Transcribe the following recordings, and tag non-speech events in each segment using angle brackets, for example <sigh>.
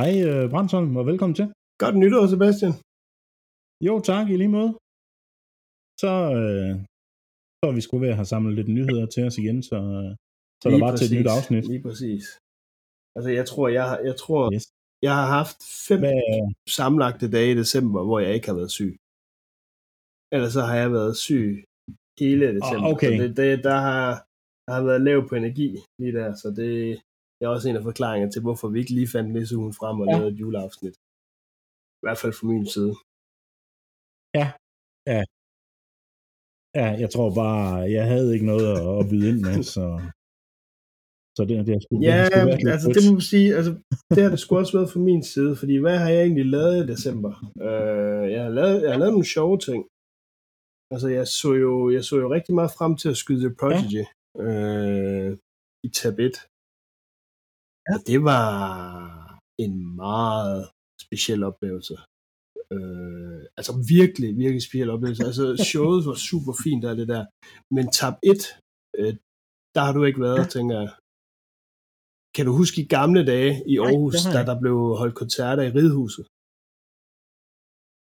Hej øh, Brandsholm, og velkommen til. Godt nytår, Sebastian. Jo, tak i lige måde. Så, øh, så vi skulle ved at have samlet lidt nyheder til os igen, så, øh, så er der bare til et nyt afsnit. Lige præcis. Altså, jeg tror, jeg, jeg tror, Yes. jeg har haft fem Hvad, sammenlagte dage i december, hvor jeg ikke har været syg. Ellers så har jeg været syg hele december. Ah, okay. Så det, det, der, har, der har været lav på energi lige der, så det, det er også en af forklaringerne til, hvorfor vi ikke lige fandt Nisseugen frem og Ja. ja. lavede et juleafsnit. I hvert fald fra min side. ja, jeg tror bare, jeg havde ikke noget at, at byde ind med, <laughs> så, så det, det, det Ja, sgu været lidt altså det må man sige, altså det har det sgu også været fra min side, fordi hvad har jeg egentlig lavet i december? Øh, jeg, har lavet, jeg har lavet nogle sjove ting. Altså jeg så jo, jeg så jo rigtig meget frem til at skyde The Prodigy ja. øh, i tab 1. Ja. Det var en meget speciel oplevelse. Øh, altså virkelig, virkelig speciel oplevelse. Altså showet var super fint og det der. Men tab 1, øh, der har du ikke været, ja. tænker jeg. Kan du huske i gamle dage i Aarhus, da der blev holdt koncerter i Ridhuset?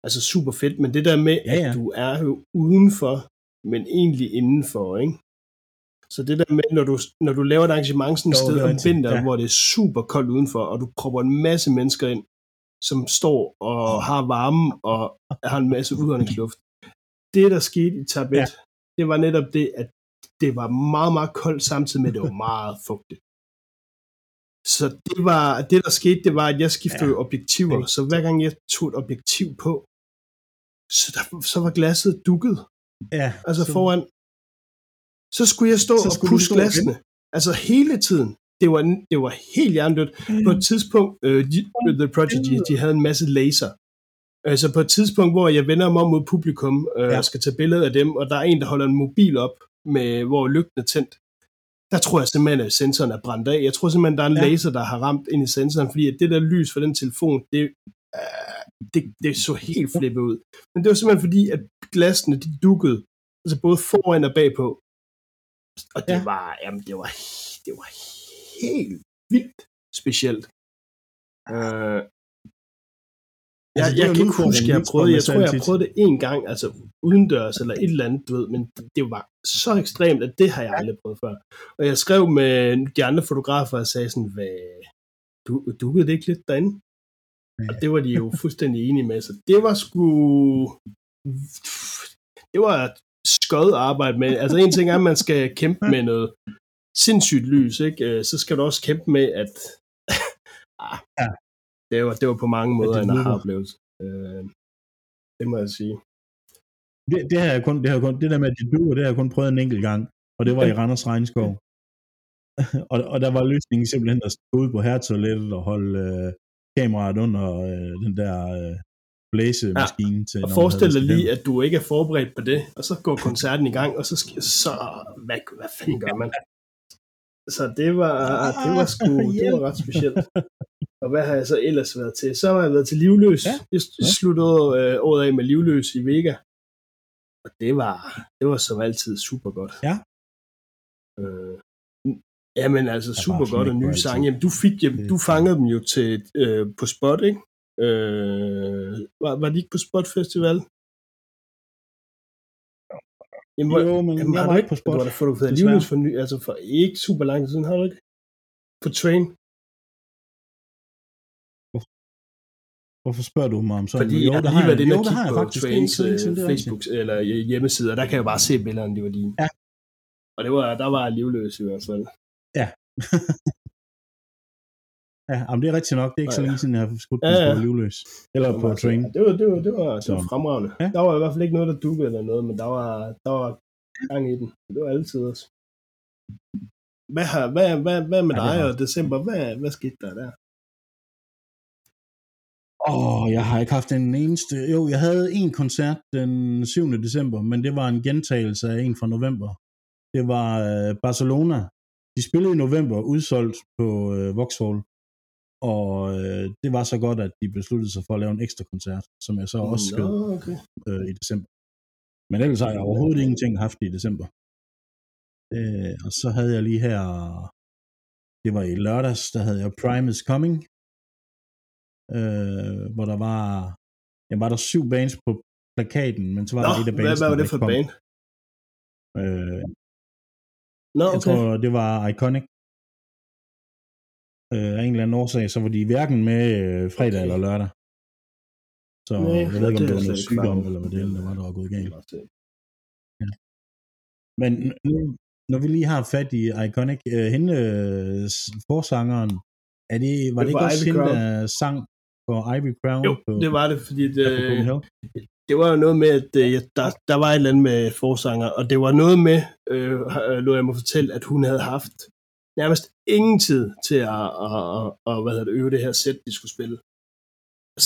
Altså super fedt, men det der med, Ja, ja. at du er jo udenfor, men egentlig indenfor, ikke? Så det der med, når du, når du laver et arrangement sådan et sted om vinteren, ja. hvor det er super koldt udenfor, og du propper en masse mennesker ind, som står og har varme og har en masse udåndingsluft. Det, der skete i tab 1, Ja. det var netop det, at det var meget, meget koldt, samtidig med, at det var meget fugtigt. Så det, var, det, der skete, det var, at jeg skiftede Ja. objektiver. Så hver gang jeg tog et objektiv på, så, der, så var glasset dukket. ja, Altså så- foran. Så skulle jeg stå Så og igen. glasene. Altså hele tiden. Det var, det var helt hjernedødt. På et tidspunkt, øh, de, The Prodigy, de havde en masse laser. Altså på et tidspunkt, hvor jeg vender mig om mod publikum øh, Ja. og skal tage billeder af dem, og der er en, der holder en mobil op, med, hvor lygten er tændt. Der tror jeg simpelthen, at sensoren er brændt af. Jeg tror simpelthen, der er en Ja. laser, der har ramt ind i sensoren, fordi at det der lys fra den telefon, det, øh, det, det så helt flippet ud. Men det var simpelthen fordi, at glasene, de dukkede, altså både foran og bagpå. Og det Ja. var, jamen, det var, det var helt vildt specielt. Øh, jeg, Altså, jeg kan ikke huske, jeg prøvede, jeg tror, jeg prøvede det en gang, altså udendørs eller et eller andet, du ved, men det var så ekstremt, at det har jeg aldrig prøvet før. Og jeg skrev med de andre fotografer og sagde sådan, hvad, du, dukkede det ikke lidt derinde? Og det var de jo fuldstændig enige med, så det var sgu, det var skød arbejde med, altså en ting er, at man skal kæmpe med noget sindssygt lys, ikke? Øh, så skal du også kæmpe med, at <laughs> ah, Ja. det, var, det var på mange måder det en lyder. aha-oplevelse. Øh, det må jeg sige. Det, det, har jeg kun, det, har kun, det der med, at de duer, det har jeg kun prøvet en enkelt gang, og det var i Randers Regnskov. <laughs> og, og der var løsningen simpelthen at gå ud på hertoilettet og holde øh, kameraet under øh, den der øh, blæsemaskine. Ja. til, Og forestil dig lige, at du ikke er forberedt på det, og så går koncerten i gang, og så, sk- så hvad, hvad fanden gør man? Så det var, det var sgu, det var ret specielt. Og hvad har jeg så ellers været til? Så har jeg været til Livløs. Ja. Jeg sluttede øh, året af med Livløs i Vega. Og det var, det var som altid super godt. Ja. Øh, jamen altså er super godt og nye sange. Jamen, du, fik, jamen, Det- du fangede dem jo til, øh, på spot, ikke? Øh, var, var de ikke på Spot Festival? Jamen, Jo, men jamen, jeg var ikke på spot. Du har da fotograferet livløs for, ny, altså for ikke super lang tid siden, har du ikke? På Train? Hvorfor spørger du mig om sådan Fordi jeg der har lige jeg. inde Jo, der har jeg på faktisk. Trains Det siden, øh, det. Facebook eller hjemmeside, og der kan jeg bare se billederne, de var dine. Ja. Og det var, der var livløs i hvert fald. Ja, <laughs> jamen, det er rigtigt nok. Det er ikke så Ja, ja. længe siden, jeg har skudt Ja, ja, ja. på livløs. Eller på Altså, train. Det var, det var, det var, det var Så. fremragende. Ja. Der var i hvert fald ikke noget, der dukkede eller noget, men der var, der var gang i den. Det var altid også. Hvad, har, hvad, hvad, hvad med Ja, dig og december? Hvad, hvad skete der der? Åh, oh, jeg har ikke haft en eneste... Jo, jeg havde en koncert den 7. december, men det var en gentagelse af en fra november. Det var øh, Barcelona. De spillede i november, udsolgt på øh, Vauxhall. Og øh, det var så godt, at de besluttede sig for at lave en ekstra koncert, som jeg så også skød okay. øh, i december. Men ellers har jeg overhovedet ingenting haft i december. Øh, og så havde jeg lige her, det var i lørdags, der havde jeg Prime is Coming, øh, hvor der var, ja, var der syv bands på plakaten, men så var Nå, der et af hvad, bands, hvad var det for et band? Øh, Nå, Jeg okay. tror, det var Iconic. Øh, af en eller anden årsag, så var de hverken med øh, fredag eller lørdag. Så Nej, jeg ved ikke, om det er var noget ikke sygdom, eller hvad det var, der var gået galt. Se. Men nu, når vi lige har fat i Iconic, øh, hende, øh, forsangeren, er det, var det, Det ikke var også Ivy hende, Crown. der sang på Ivy Crown? Jo, på, det var det, fordi det, på Copenhagen? det var jo noget med, at øh, der, der var et eller andet med forsanger, og det var noget med, øh, øh, lå jeg må fortælle, at hun havde haft nærmest ingen tid til at, at, at, at hvad hedder det, øve det her sæt, de skulle spille.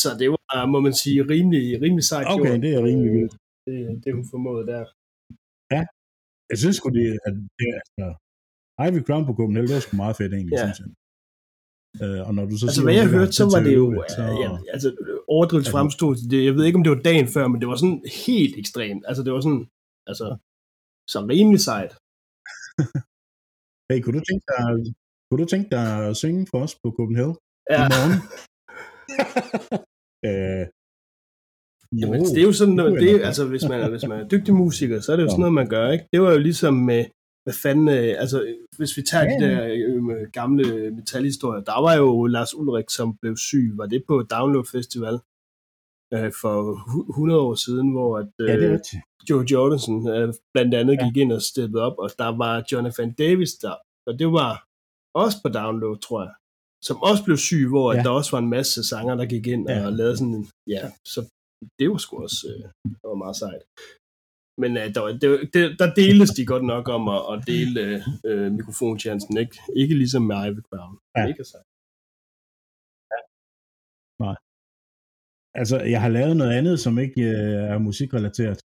Så det var, må man sige, rimelig, rimelig sejt Okay, gjort. det er rimelig Øh, vildt. Det, det hun formåede der. Jeg synes sgu, det, at det, altså, Ivy Crown på Copenhagen, det var sgu meget fedt egentlig, Ja. synes jeg. Øh, og når du så Altså, siger, hvad jeg har hørte, så var det jo, så, ja, altså, overdrivelse Altså- fremstod det. Jeg ved ikke, om det var dagen før, men det var sådan helt ekstremt. Altså, det var sådan, altså, så rimelig sejt. <laughs> hey, kunne du tænke dig, kunne du tænke dig at synge for os på Copenhagen Ja. i morgen? <laughs> øh, Jamen, det er jo sådan noget, det, er, altså hvis man, er, hvis man er dygtig musiker, så er det jo sådan noget, man gør, ikke? Det var jo ligesom med, hvad fanden, øh, altså hvis vi tager Ja, de der øh, gamle metalhistorier, der var jo Lars Ulrik, som blev syg, var det på Download Festival øh, for hu- 100 år siden, hvor at, øh, Ja, det er rigtigt. Joe Jordansen øh, blandt andet Ja. gik ind og steppede op, og der var Jonathan Davis der, og det var også på Download, tror jeg, som også blev syg, hvor ja. Ja. der også var en masse sanger, der gik ind Ja. og lavede sådan en, ja, så det var sgu også øh, det var meget sejt. Men øh, der, det, det, der deles de godt nok om at, at dele øh, mikrofonchancen, ikke? Ikke ligesom med Ivy Crown. Ja. Mega sejt. Altså, jeg har lavet noget andet, som ikke øh, er musikrelateret.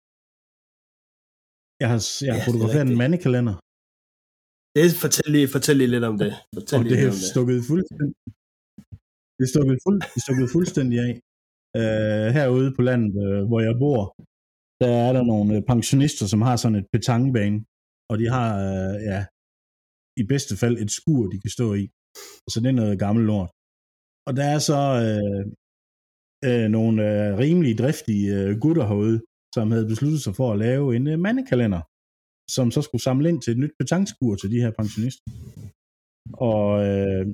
Jeg har, jeg har Ja, er fotograferet en mandekalender, Det, fortæl, lige, fortæl lige lidt om det. Fortæl og lige det er stukket fuldstændig, det er stukket, fuld, det er stukket fuldstændig af. Øh, herude på landet, øh, hvor jeg bor, der er der nogle øh, pensionister, som har sådan et petangbane, og de har, øh, ja, i bedste fald et skur, de kan stå i. Så det er noget gammelt lort. Og der er så øh, øh, nogle øh, rimelig driftige øh, gutter herude, som havde besluttet sig for at lave en øh, mandekalender, som så skulle samle ind til et nyt petangskur til de her pensionister. Og øh,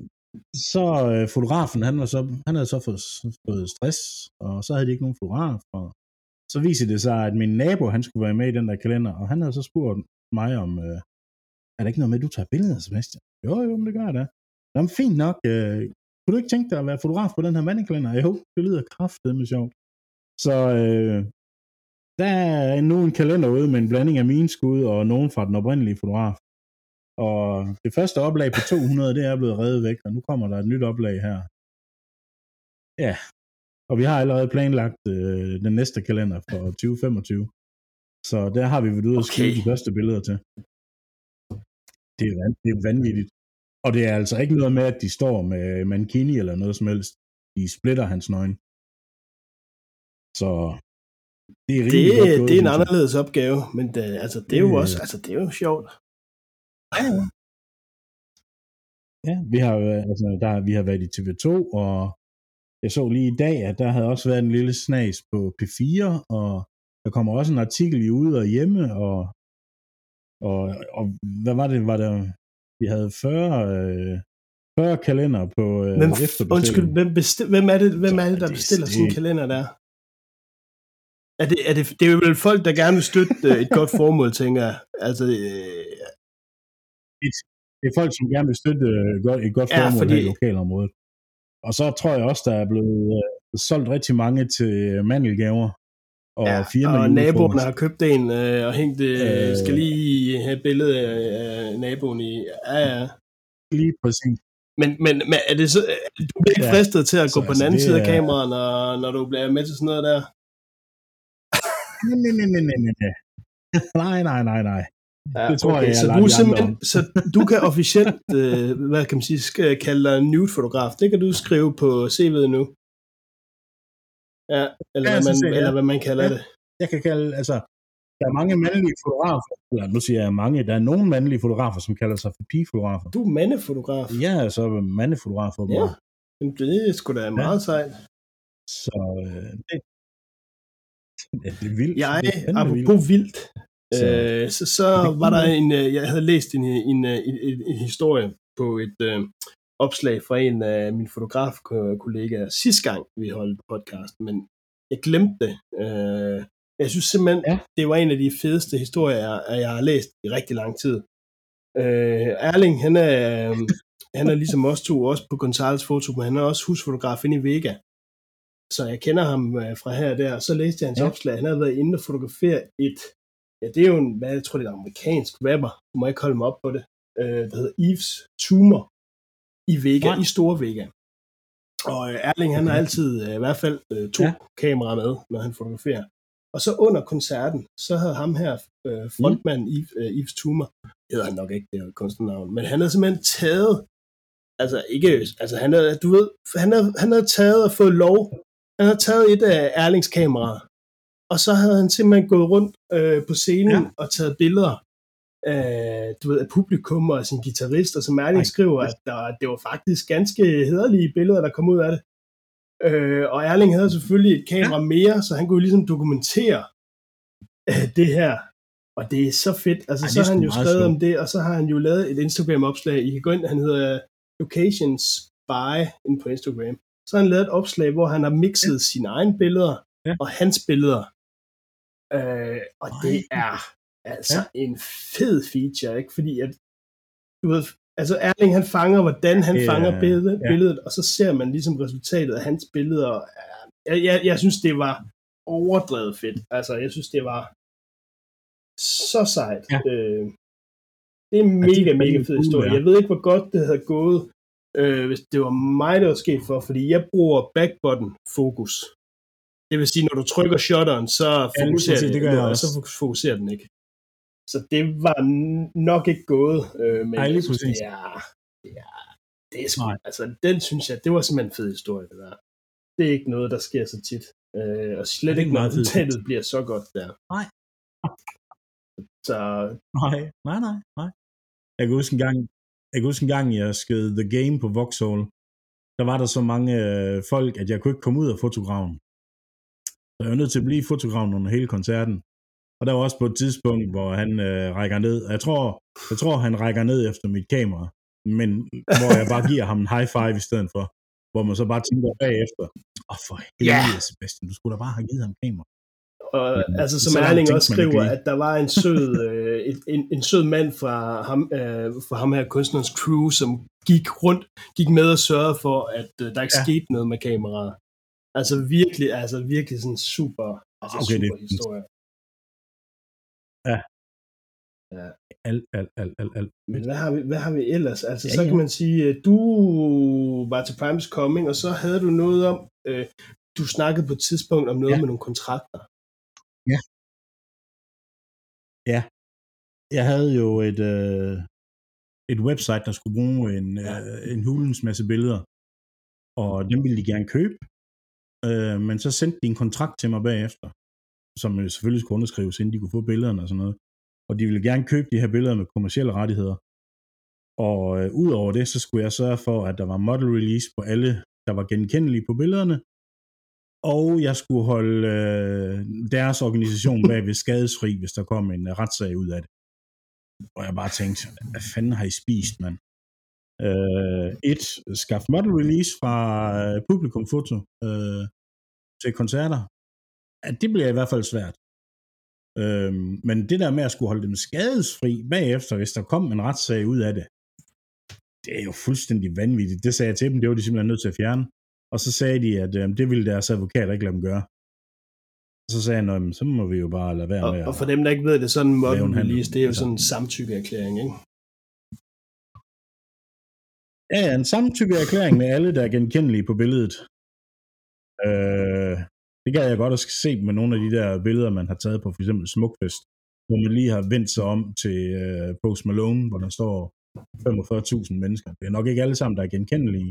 så øh, fotografen, han, var så, han havde så fået, fået stress, og så havde de ikke nogen fotograf, og så viser det sig, at min nabo, han skulle være med i den der kalender, og han havde så spurgt mig om, øh, er der ikke noget med, at du tager billeder, Sebastian? Jo, jo, men det gør jeg da. Jamen, fint nok. Øh, kunne du ikke tænke dig at være fotograf på den her mandekalender? Jo, det lyder kraftedeme sjovt. Så øh, der er nu en kalender ude med en blanding af mine skud og nogen fra den oprindelige fotograf. Og det første oplag på 200, det er blevet reddet væk, og nu kommer der et nyt oplag her. Ja, og vi har allerede planlagt øh, den næste kalender for 2025. Så der har vi været ude og Okay. skyde de første billeder til. Det er, det er vanvittigt. Og det er altså ikke noget med, at de står med mankini eller noget som helst. De splitter hans nøgen. Så det er Det, gået, det er en anderledes opgave, men det, altså, det er jo Det- også, altså, det er jo sjovt. Ja, vi har, øh, altså, der, vi har været i TV2, og jeg så lige i dag, at der havde også været en lille snas på P4, og der kommer også en artikel i Ude og Hjemme, og, og, og hvad var det, var der, vi havde 40, øh, 40 kalender på øh, efterbestilling. undskyld, hvem, besti- hvem, er det, hvem er det, der bestiller sådan en kalender der? Er det, er det, det er vel folk, der gerne vil støtte øh, et godt formål, tænker jeg. Altså, øh, Det er folk, som gerne vil støtte øh, godt- et godt Ja, formål fordi- i lokalområdet. Og så tror jeg også, der er blevet øh, solgt rigtig mange til mandelgaver og ja, og naboerne har købt en øh, og hængt det. Øh, Øh. skal lige have et billede af, naboen i. Ja, ja. Lige præcis. Men, men, men er det så, du bliver ikke Ja, fristet til at så gå på den altså, anden side af er- kameraet, når, når du bliver med til sådan noget der? Nej, nej, nej, nej, nej, nej. Nej, nej, nej, nej. Ja, Det tror jeg, jeg så du er simpelthen, så du kan officielt, <laughs> øh, hvad kan man sige, skal kalde dig nude-fotograf. Det kan du skrive på CV'et nu. Ja, eller, Ja, hvad, man, sådan set, ja. eller hvad man kalder Ja. det. Jeg kan kalde, altså, der er mange mandlige fotografer, eller nu siger jeg mange, der er nogle mandlige fotografer, som kalder sig for pigefotografer. Du er mandefotograf. Er så mandefotografer. Ja. Jamen, Det er sgu da meget sejt. Så øh, det, ja, det er vildt. Jeg, det er apropos vildt, Så- øh, så, så var der en, øh, jeg havde læst en, en, øh, en, en, en historie på et øh, opslag fra en af mine fotografkollegaer sidste gang, vi holdt podcast, men jeg glemte det. Øh, jeg synes simpelthen, Ja. ja. det var en af de fedeste historier, jeg, jeg har læst i rigtig lang tid. Øh, Erling, han er, øh, han er ligesom os to, også på Gonzales foto, men han er også husfotograf inde i Vega. Så jeg kender ham øh, fra her og der, og så læste jeg hans Ja. ja. opslag. Han havde været inde og fotografere et, ja det er jo en, hvad jeg tror det er en amerikansk rapper, må ikke holde mig op på det, øh, der hedder Eves Tumor i Vega, Nej. i Store Vega. Og øh, Erling, han har altid øh, i hvert fald to Ja. ja. kameraer med, når han fotograferer. Og så under koncerten, så havde ham her, øh, frontmanden mm. Yves, øh, Yves Tumor, hedder han nok ikke, det er kunstnernavn, men han havde simpelthen taget, altså ikke, altså han havde, du ved, han havde, han havde taget og fået lov, han havde taget et af Erlings kameraer, og så havde han simpelthen gået rundt øh, på scenen Ja. og taget billeder af, du ved, af publikum og sin guitarist, og som Erling Ej, skriver, at der, det var faktisk ganske hederlige billeder, der kom ud af det. Øh, og Erling havde selvfølgelig et kamera ja. mere, så han kunne ligesom dokumentere øh, det her. Og det er så fedt. Altså, Ej, så har han jo skrevet sjovt. om det, og så har han jo lavet et Instagram-opslag. I kan gå ind, han hedder Locations Spy inde på Instagram. Så har han lavet et opslag, hvor han har mixet ja. sine egne billeder Ja. og hans billeder. Øh, og Ej. det er altså ja. en fed feature, ikke? Fordi at, du ved, altså Erling han fanger, hvordan han er- fanger billedet, ja. billedet, og så ser man ligesom resultatet af hans billeder. Jeg, jeg, jeg synes, det var overdrevet fedt. Altså, jeg synes, det var så sejt. Ja. Øh, det er en det mega, mega fed historie. Jeg ved ikke, hvor godt det havde gået, øh, hvis det var mig, der var sket for, fordi jeg bruger back button fokus. Det vil sige, når du trykker shutteren, så fokuserer præcis, den, det gør jeg og så fokuserer den ikke. Så det var nok ikke gået, øh, men Ej, lige præcis. det er, det er, det sgu, altså den synes jeg, det var simpelthen en fed historie, det der. Det er ikke noget, der sker så tit. Øh, og Ja, slet det ikke, når resultatet bliver så godt der. Nej. Så Nej, nej, nej, nej. Jeg kan huske en gang, jeg kan huske en gang, jeg skød The Game på Vauxhall. Der var der så mange øh, folk, at jeg kunne ikke komme ud af fotografen. Så jeg var nødt til at blive i fotografen under hele koncerten. Og der var også på et tidspunkt, hvor han øh, rækker ned. Jeg tror, jeg tror, han rækker ned efter mit kamera. Men hvor jeg bare giver ham en high five i stedet for. Hvor man så bare tænker bagefter. Åh, oh, for helvede, Sebastian. Du skulle da bare have givet ham kamera. Og Men, altså, så som Erling også skriver, at der var en sød, <laughs> øh, et, en, en sød mand fra ham, øh, fra ham her kunstnerens crew, som gik rundt, gik med og sørgede for, at øh, der ikke Ja. ja. skete noget med kameraet. Altså virkelig, altså virkelig sådan super, altså Okay, okay, det super er- historie. Alt, alt, alt, alt, alt. Men hvad har vi, hvad har vi ellers? Altså, Ja, ja, så ja. kan man sige, at du var til Primes Coming, og så havde du noget om, øh, du snakkede på et tidspunkt om noget Ja. ja. med nogle kontrakter. Jeg havde jo et, øh, et website, der skulle bruge en, øh, en hulens masse billeder, og dem ville de gerne købe, øh, men så sendte de en kontrakt til mig bagefter, som jo selvfølgelig skulle underskrives, inden de kunne få billederne og sådan noget. Og de ville gerne købe de her billeder med kommersielle rettigheder. Og øh, udover det, så skulle jeg sørge for, at der var model release på alle, der var genkendelige på billederne, og jeg skulle holde øh, deres organisation bag ved skadesfri, hvis der kom en øh, retssag ud af det. Og jeg bare tænkte, hvad fanden har I spist, mand? Øh, et, skaff model release fra øh, publikumfoto øh, til koncerter. Ja, det bliver i hvert fald svært. Øh, men det der med at skulle holde dem skadesfri bagefter, hvis der kom en retssag ud af det, det er jo fuldstændig vanvittigt. Det sagde jeg til dem, det var de simpelthen nødt til at fjerne. Og så sagde de, at øh, det ville deres advokat ikke lade dem gøre. Og så sagde jeg, "Nå, men så må vi jo bare lade være Og, med og for dem, der ikke ved det, sådan en handel. release, det er jo sådan en samtykkeerklæring, ikke? Ja, en samtykke erklæring med alle, der er genkendelige på billedet. Øh, det gad jeg godt at se med nogle af de der billeder, man har taget på for eksempel Smukfest, hvor man lige har vendt sig om til øh, Post Malone, hvor der står 45.000 mennesker. Det er nok ikke alle sammen, der er genkendelige,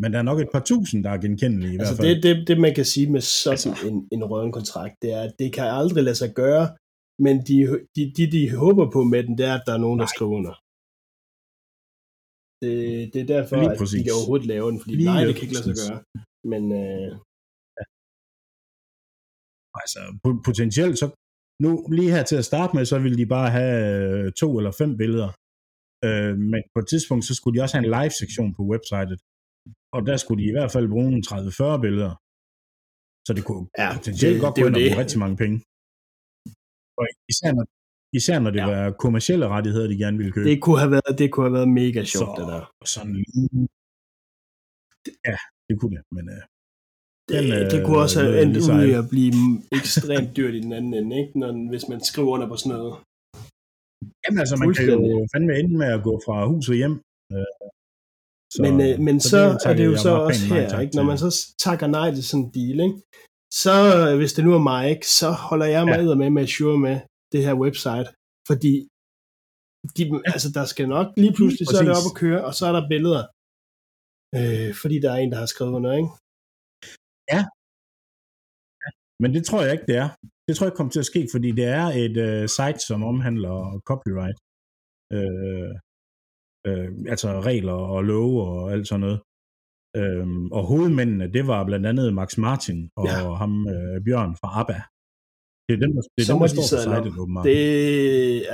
men der er nok et par tusind, der er genkendelige i Altså hvert fald. det, det, det, man kan sige med sådan Altså. en, en røden kontrakt, det er, at det kan aldrig lade sig gøre, men de, de, de, de håber på med den, det er, at der er nogen, der Nej. skriver under. Det, det er derfor, Lige at præcis. de kan overhovedet lave den, fordi Lige nej, det kan ikke lade sig gøre. Men øh, Altså, potentielt så, nu lige her til at starte med, så ville de bare have øh, to eller fem billeder. Øh, men på et tidspunkt, så skulle de også have en live-sektion på websitet. Og der skulle de i hvert fald bruge 30-40 billeder. Så det kunne ja, potentielt det, godt gå ind og rigtig mange penge. Og især når, især når det ja. var kommersielle rettigheder, de gerne ville købe. Det kunne have været, det kunne have været mega sjovt, så, det der. Sådan, ja, det kunne det, men uh, det, den, det kunne også have endt ud i at blive ekstremt dyrt i den anden ende, ikke? Når, hvis man skriver under på sådan noget. Jamen altså, man kan jo fandme ende med at gå fra hus og hjem. Uh, så, men øh, men så, så det er det jo så også her, ikke? når man så takker nej til sådan en deal, ikke? så hvis det nu er mig, ikke? så holder jeg mig ja. med med at sure med det her website, fordi de, altså, der skal nok lige pludselig, så er det op at køre, og så er der billeder, øh, fordi der er en, der har skrevet under, ikke? Ja. ja. Men det tror jeg ikke, det er. Det tror jeg kommer til at ske, fordi det er et øh, site, som omhandler copyright. Øh, øh, altså regler og love og alt sådan noget. Øh, og hovedmændene, det var blandt andet Max Martin og ja. ham øh, Bjørn fra ABBA. Det er dem, der, det er dem, der står på sitet, åbenbart. Det,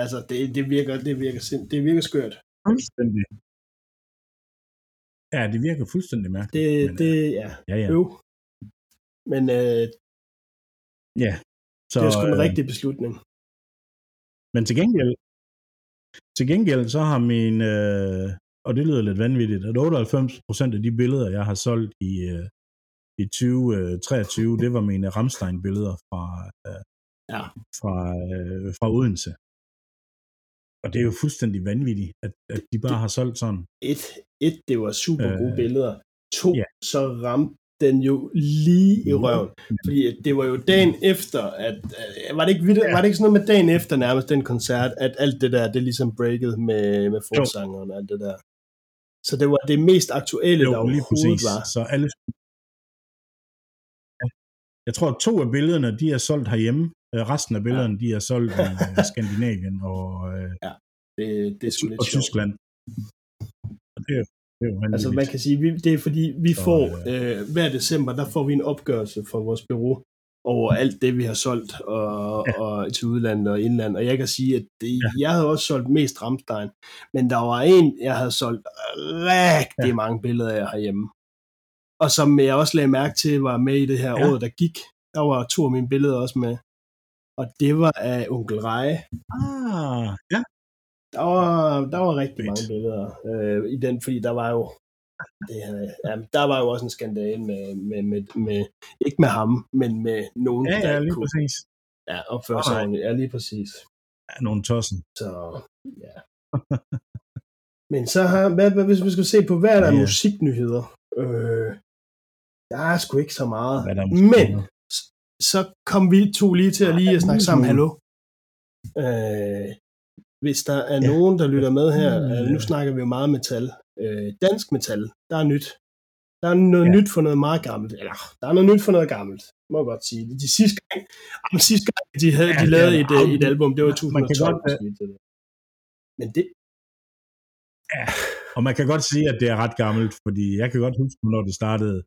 altså, det, det, virker, det, virker, det virker skørt. Fuldstændig. Ja, det virker fuldstændig mærkeligt. Det, men, det øh, ja. ja, ja. Jo. Men øh, ja, så, det er sgu en øh, rigtig beslutning. Men til gengæld, til gengæld så har min, øh, og det lyder lidt vanvittigt, at 98% af de billeder, jeg har solgt i, øh, i 2023, det var mine Ramstein-billeder fra, øh, ja. fra, øh, fra Odense. Og det er jo fuldstændig vanvittigt, at, at de bare det, har solgt sådan. Et, et det var super gode øh, billeder. To, ja. så ramte den jo lige i røven. Fordi det var jo dagen efter, at, var, det ikke, var det ikke sådan noget med dagen efter nærmest den koncert, at alt det der, det ligesom breakede med, med forsangeren og alt det der. Så det var det mest aktuelle, jo, der overhovedet var. Så alle... Jeg tror, at to af billederne, de er solgt herhjemme. Øh, resten af billederne, ja. de er solgt i <laughs> øh, Skandinavien og, øh, ja, det, det er og, og Tyskland. Og det jo altså man kan sige, vi, det er fordi, vi så, får øh, hver december, der får vi en opgørelse fra vores bureau over alt det, vi har solgt og, ja. og til udlandet og indland. Og jeg kan sige, at det, ja. jeg havde også solgt mest Ramstein, men der var en, jeg havde solgt rigtig ja. mange billeder af herhjemme. Og som jeg også lagde mærke til, var med i det her ja. år, der gik. Der var to af mine billeder også med. Og det var af onkel Reje. Ah, ja. Der var, der var rigtig mange billeder øh, i den, fordi der var jo det, ja, der var jo også en skandale med, med, med, med, ikke med ham, men med nogen, ja, der ja, lige kunne, præcis. Ja, opføre sig ordentligt. Ja, lige præcis. Ja, nogen tossen. Så, ja. <laughs> men så har, hvad, hvad, hvis vi skal se på, hvad er der ja. musiknyheder? Øh, der er sgu ikke så meget. Men, så kom vi to lige til at lige at snakke sammen. Hallo? Øh, hvis der er ja. nogen, der lytter med her, øh, nu snakker vi jo meget metal. Øh, dansk metal, der er nyt. Der er noget ja. nyt for noget meget gammelt. Eller, der er noget nyt for noget gammelt, må jeg godt sige. De sidste gang, de sidste gang de, havde, ja, de lavede et, øh, et album, det var 2012. Man kan godt, Men det... Ja, og man kan godt sige, at det er ret gammelt, fordi jeg kan godt huske, når det startede.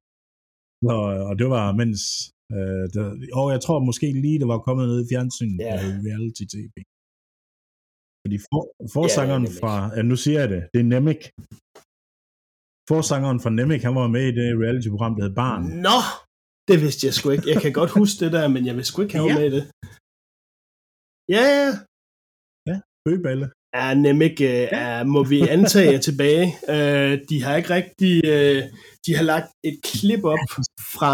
Og, og det var mens Øh, der, og jeg tror måske lige, det var kommet ned i fjernsynet ja. reality-tv. Fordi for, forsangeren ja, fra, ja, nu siger jeg det, det er Nemik. Forsangeren fra Nemik, han var med i det reality-program, der hed Barn. Nå, det vidste jeg sgu ikke. Jeg kan godt huske det der, men jeg vil sgu ikke have ja. med i det. Ja, ja. Ja, bøgeballe. Ja, Nemik øh, er, må vi antage tilbage. Øh, de har ikke rigtig, øh, de har lagt et klip op fra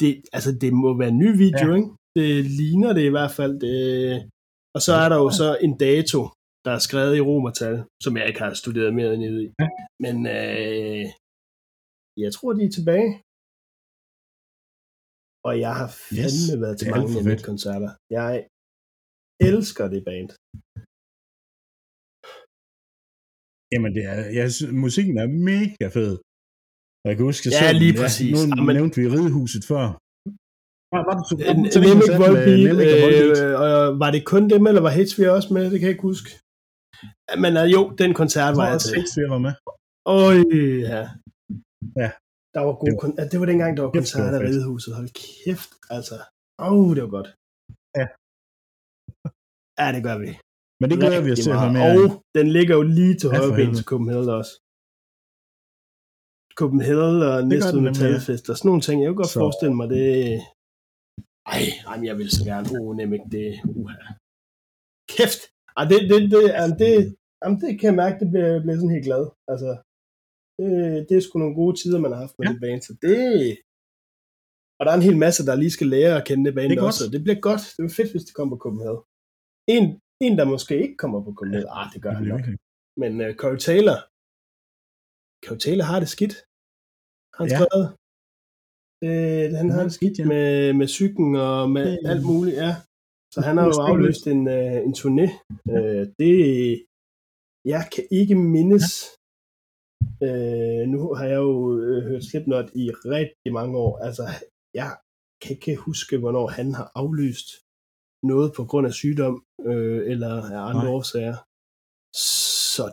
det, altså, det må være en ny video, ja. ikke? Det ligner det i hvert fald. Det, og så er der jo så en dato, der er skrevet i romertal, som jeg ikke har studeret mere ned i. Ja. Men øh, jeg tror, de er tilbage. Og jeg har fandme yes, været til mange koncerter. Jeg elsker det band. Jamen, det er, jeg synes, musikken er mega fed. Jeg kan huske, ja, så, lige præcis. Ja, nu men... nævnte vi Ridehuset før. Var, det, var, Nemik Volbeat, øh, og var det kun dem, eller var Hetsvig også med? Det kan jeg ikke huske. Men uh, jo, den koncert var jeg til. Var med. Øj, ja. Ja. Der var det, kon- det var dengang, der var koncert af Ridehuset. Hold kæft, altså. Åh, oh, det var godt. Ja. <laughs> Ja, det gør vi. Men det glæder vi os til at høre mere Og den ligger jo lige til Ja, højre ben til Copenhagen også. Copenhagen og gør ja. metalfest og sådan nogle ting. Jeg kunne godt Så- forestille mig det. Ej, ej, men jeg vil så gerne. Oh, nemlig det. Uha. Kæft. Ej, det, det, det, jamen, det, jamen, det kan jeg mærke, det bliver, bliver sådan helt glad. Altså, det, det er sgu nogle gode tider, man har haft med Ja. ja. det band. Så det, og der er en hel masse, der lige skal lære at kende det band Det også. og Det bliver godt. Det er fedt, hvis det kommer på Copenhagen. En, en, der måske ikke kommer på Copenhagen. Ah, det gør Det han bliver nok. Men uh, Corey Taylor, Corey Taylor har det skidt. Han Ja. ja. skrevet? Øh, han har det skidt ja. med, med cyklen og med Det- alt muligt, ja. Så han har jo afløst en, uh, en turné. Uh, det, jeg kan ikke mindes, uh, nu har jeg jo uh, hørt Slipknot i rigtig mange år. Altså, jeg kan ikke huske, hvornår han har aflyst noget på grund af sygdom øh, eller af andre Nej. årsager. Så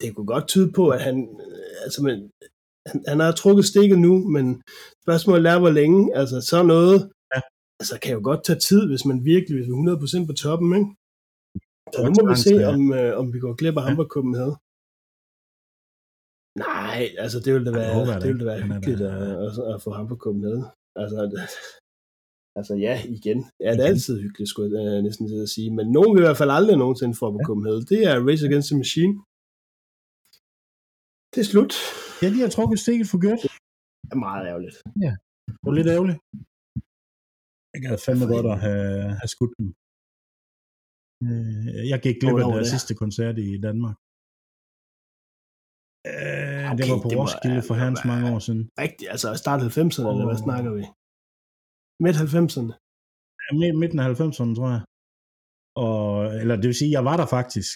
det kunne godt tyde på, at han, øh, altså, men, han, han har trukket stikket nu, men spørgsmålet er, hvor længe. Altså, så noget, Ja. altså, kan jo godt tage tid, hvis man virkelig hvis vi er 100% på toppen, ikke? Så nu må vi se, ja. om, øh, om vi går glip af ham Ja. på Copenhagen. Nej, altså det ville da det være, håber da det ville da være hyggeligt at, at, at, få ham på Copenhagen. Altså, <laughs> altså ja, igen. Ja, det er altid hyggeligt, skulle jeg øh, næsten til at sige. Men nogen vil i hvert fald aldrig nogensinde få på Ja. Copenhagen. Det er Race Against the Machine. Det er slut. Ja, de har trukket stikket for godt. Det er meget ærgerligt. Det var lidt ærgerligt. Jeg gad fandme godt at have, have skudt dem. Øh, Jeg gik glip af var deres det? sidste koncert i Danmark. Øh, det Okay, var på det Roskilde for ja, herrens det var- mange år siden. Rigtigt, altså start 90'erne, eller hvad snakker vi? Midt 90'erne. Ja, midt- Midten af 90'erne, tror jeg. Og, eller det vil sige, jeg var der faktisk.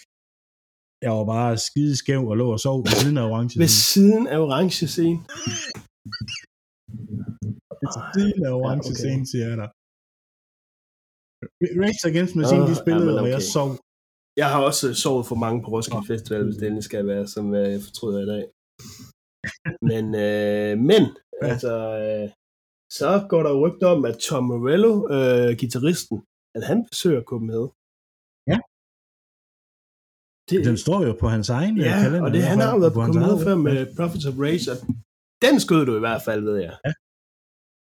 Jeg var bare skide skæv og lå og sov ved siden af orange. Ved siden af orange scene. Ved siden af orange Ja, okay. scene, siger jeg der. Rage Against Machine, de spillede, ja, og jeg sov. Jeg har også øh, sovet for mange på Roskilde Festival, hvis det endelig skal være, som øh, jeg fortryder i dag. Men, øh, men Ja. altså, øh, så går der rygter om, at Tom Morello, øh, gitarristen, at han besøger Copenhagen. Ja. Det, Den står jo på hans egen øh, ja, kalender. og det, han har jo været på Copenhagen eget før med Prophets of Rage, og den skød du i hvert fald, ved jeg. Ja.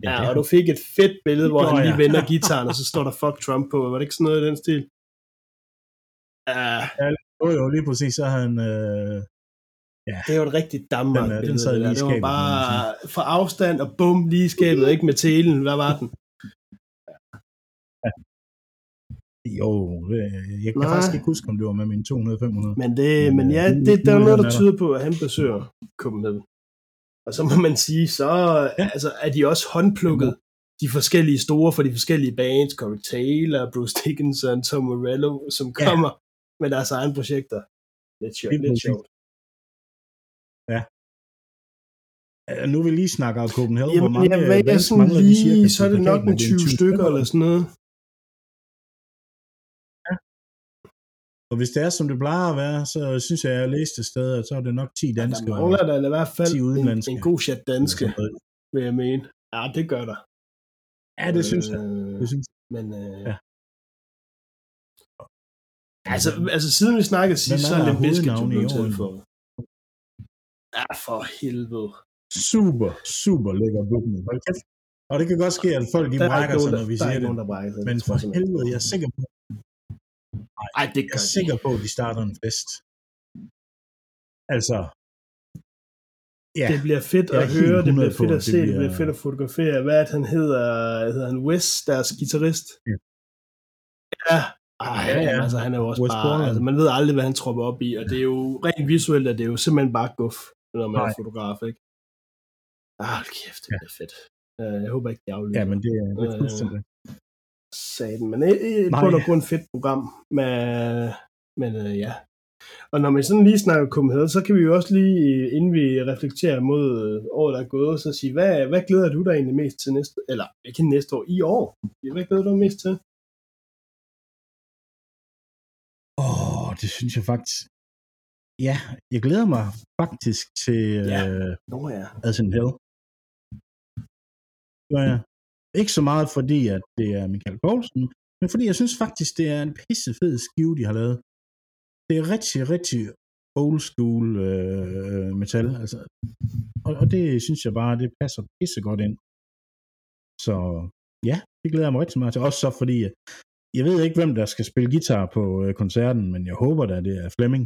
Ja, det og du fik et fedt billede, hvor Det han lige vender gitaren, og så står der fuck Trump på. Var det ikke sådan noget i den stil? Ja, Jo, jo, lige præcis, så han... Øh, Det er jo et rigtigt Danmark Den, den sad det, lige der. i det var bare fra afstand og bum, lige skabet, ikke med telen. Hvad var den? Jo, jeg kan Nej. faktisk ikke huske, om det var med min 200-500. Men, det, Men, øh, ja, det, der er noget, er der tyder på, at han besøger Copenhagen. Og så må man sige, så Ja. altså, er de også håndplukket, de forskellige store for de forskellige bands, Corey Taylor, Bruce Dickinson, Tom Morello, som Ja. kommer med deres egne projekter. Lidt sjovt. Lidt sjovt. Øh, Nu vil vi lige snakke om Copenhagen. Jamen, Hvor mange ja, hvad bands sådan lige, så er det nok det 20 stykker eller sådan noget. Og hvis det er, som det plejer at være, så synes jeg, at jeg læste et sted, at så er det nok 10 Der danske. mangler der i hvert fald 10 en, udenlandske. en god chat danske, vil jeg mene. Ja, det gør der. Ja, det synes jeg. Øh, Det synes jeg. Men øh, Ja. altså, altså, siden vi snakkede sidst, så er der Limp Bizkit jo blevet tilføjet. Ja, for helvede. Super, super lækker kæft. Og det kan godt ske, at folk de Der er brækker sig, når der, vi der er siger det. der. Men for helvede, jeg er sikker på, Ej, det jeg gør er de. sikker på, at de starter en fest. Altså, ja, Det bliver fedt Jeg at er høre, det 100 bliver fedt på, at at se, det det bliver- bliver fedt at fotografere. Hvad er det, han hedder? Hedder han Wes, deres guitarist? Ja. Ja, ej, Ja, ja. altså han er jo også Wes bare, Borland. altså man ved aldrig, hvad han tropper op i, og det er jo rent visuelt, at det er jo simpelthen bare guf, når man Nej. er fotograf, ikke? Ah, kæft, det bliver fedt. Øh, Jeg håber ikke, de aflyser. ja, men det er, det er Øh, fuldstændig. Saten. Men et, et Nej. bund og grund fedt program. Med, men øh, ja. Og når man sådan lige snakker Copenhagen, så kan vi jo også lige, inden vi reflekterer mod øh, året, der er gået, så sige, hvad, hvad glæder du dig egentlig mest til næste, eller ikke næste år, i år? Hvad glæder du dig mest til? Åh, det synes jeg faktisk. Ja, jeg glæder mig faktisk til Ja. øh, Nå ja. As in Hell. Gør jeg. Ikke så meget fordi, at det er Michael Poulsen, men fordi jeg synes faktisk, det er en pisse fed skive, de har lavet. Det er rigtig, rigtig old school øh, metal, altså. Og, og, det synes jeg bare, det passer pisse godt ind. Så ja, det glæder jeg mig rigtig meget til. Også så fordi, jeg ved ikke, hvem der skal spille guitar på øh, koncerten, men jeg håber da, det er Flemming.